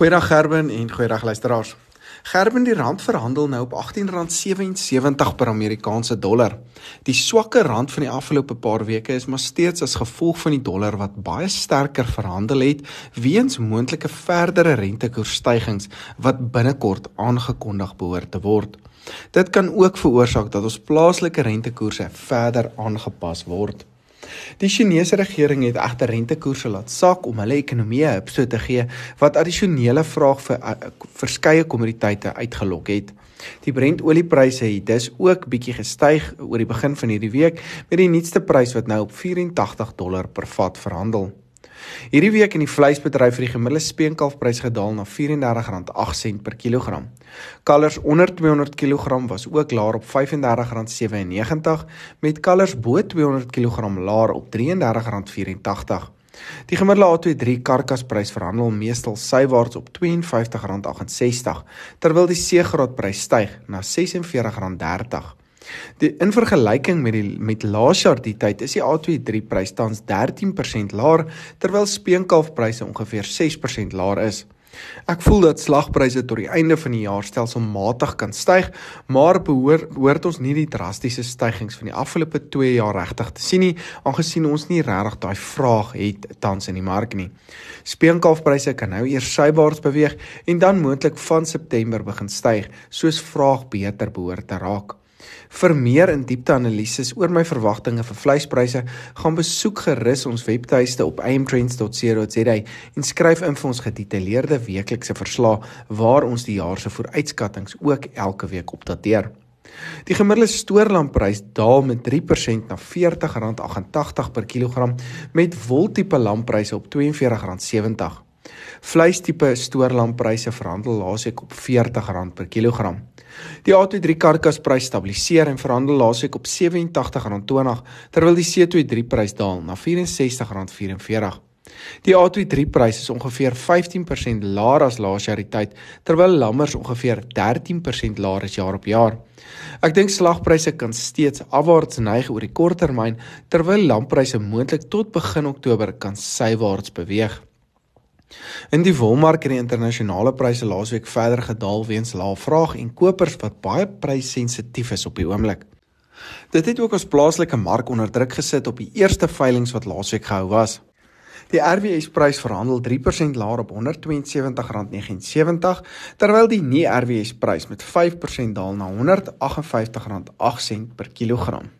Goeiedag Gerben en goeiedag luisteraars. Gerben die rand verhandel nou op R18.77 per Amerikaanse dollar. Die swakke rand van die afgelope paar weke is maar steeds as gevolg van die dollar wat baie sterker verhandel het weens moontlike verdere rentekoersstygings wat binnekort aangekondig behoort te word. Dit kan ook veroorsaak dat ons plaaslike rentekoerse verder aangepas word. Die Chinese regering het egter rentekoerse laat sak om hulle ekonomie 'n hupstoot te gee wat addisionele vraag vir uh, verskeie kommoditeite uitgelok het. Die Brent-oliepryse het dus ook bietjie gestyg oor die begin van hierdie week met die nuutste prys wat nou op 84 dollar per vat verhandel. Hierdie week in die vleisbedryf het die gemiddelde speenkalfprys gedaal na R34.8 per kilogram. Kalvers onder 200 kg was ook laer op R35.97 met kalvers bo 200 kg laer op R33.84. Die gemiddelde A23 karkasprys verhandel meestal sywaarts op R52.68 terwyl die C-graadprys styg na R46.30. Die in vergelyking met die met laas jaar die tyd is die A23 prys tans 13% laer terwyl speenkalfpryse ongeveer 6% laer is. Ek voel dat slagpryse tot die einde van die jaar stelselmatig kan styg, maar behoort behoort ons nie die drastiese stygings van die afgelope 2 jaar regtig te sien nie, aangesien ons nie regtig daai vraag het tans in die mark nie. Speenkalfpryse kan nou eers sywaarts beweeg en dan moontlik van September begin styg, soos vraag beter behoort te raak. Vir meer in diepte analises oor my verwagtinge vir vleispryse, gaan besoek gerus ons webtuiste op amtrends.co.za en skryf in vir ons gedetailleerde weeklikse verslae waar ons die jaar se vooruitskattinge ook elke week opdateer. Die gemiddelde stoorlamprys daal met 3% na R40.88 per kilogram met woltipe lampryse op R42.70. Vleistipe stoorlampryse verhandel laasweek op R40 per kilogram. Die A23 karkasprys stabiliseer en verhandel laasweek op R87.20 terwyl die C23 prys daal na R64.44. Die A23 prys is ongeveer 15% laer as laas jaar die tyd terwyl lammers ongeveer 13% laer is jaar op jaar. Ek dink slagpryse kan steeds afwaarts neig oor die korttermyn terwyl lampryse moontlik tot begin Oktober kan sywaarts beweeg. In die wolmark het die internasionale pryse laasweek verder gedaal weens lae vraag en kopers wat baie prysensitief is op die oomblik. Dit het ook ons plaaslike mark onder druk gesit op die eerste veilinge wat laasweek gehou was. Die RWS prys verhandel 3% laer op R172.79 terwyl die nie RWS prys met 5% daal na R158.08 per kilogram.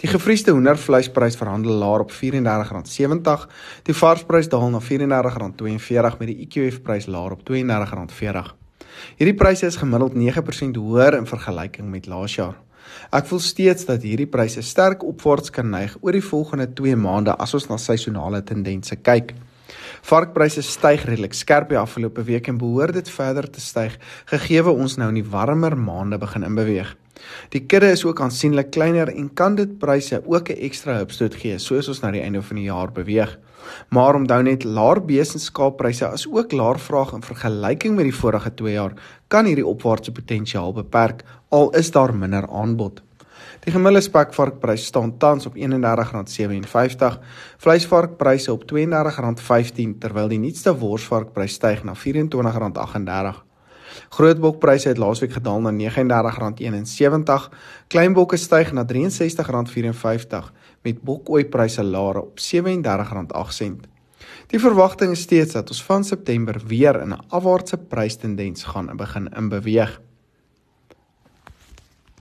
Die gevriesde hoendervleisprys verhandel laer op R34.70. Die varsprys daal na R34.42 met die EQF prys laer op R32.40. Hierdie pryse is gemiddeld 9% hoër in vergelyking met laas jaar. Ek voel steeds dat hierdie pryse sterk opwaarts kan neig oor die volgende 2 maande as ons na seisonale tendense kyk. Varkpryse styg redelik skerp die afgelope week en behoort dit verder te styg gegee ons nou in die warmer maande begin inbeweeg. Die kudde is ook aansienlik kleiner en kan dit pryse ook 'n ekstra hupstoot gee soos ons na die einde van die jaar beweeg. Maar onthou net laer bees en skaappryse as ook laer vraag in vergelyking met die vorige 2 jaar kan hierdie opwaartse potensiaal beperk al is daar minder aanbod. Die gemiddelde spekvarkprys staan tans op R31.57, vleisvarkpryse op R32.15 terwyl die nuutste worsvarkprys styg na R24.38. Grootbokpryse het laasweek gedaal na R39.71. Kleinbokke styg na R63.54 met bokooipryse laer op R37.8. Die verwagting is steeds dat ons van September weer in 'n afwaartse prystendens gaan begin inbeweeg.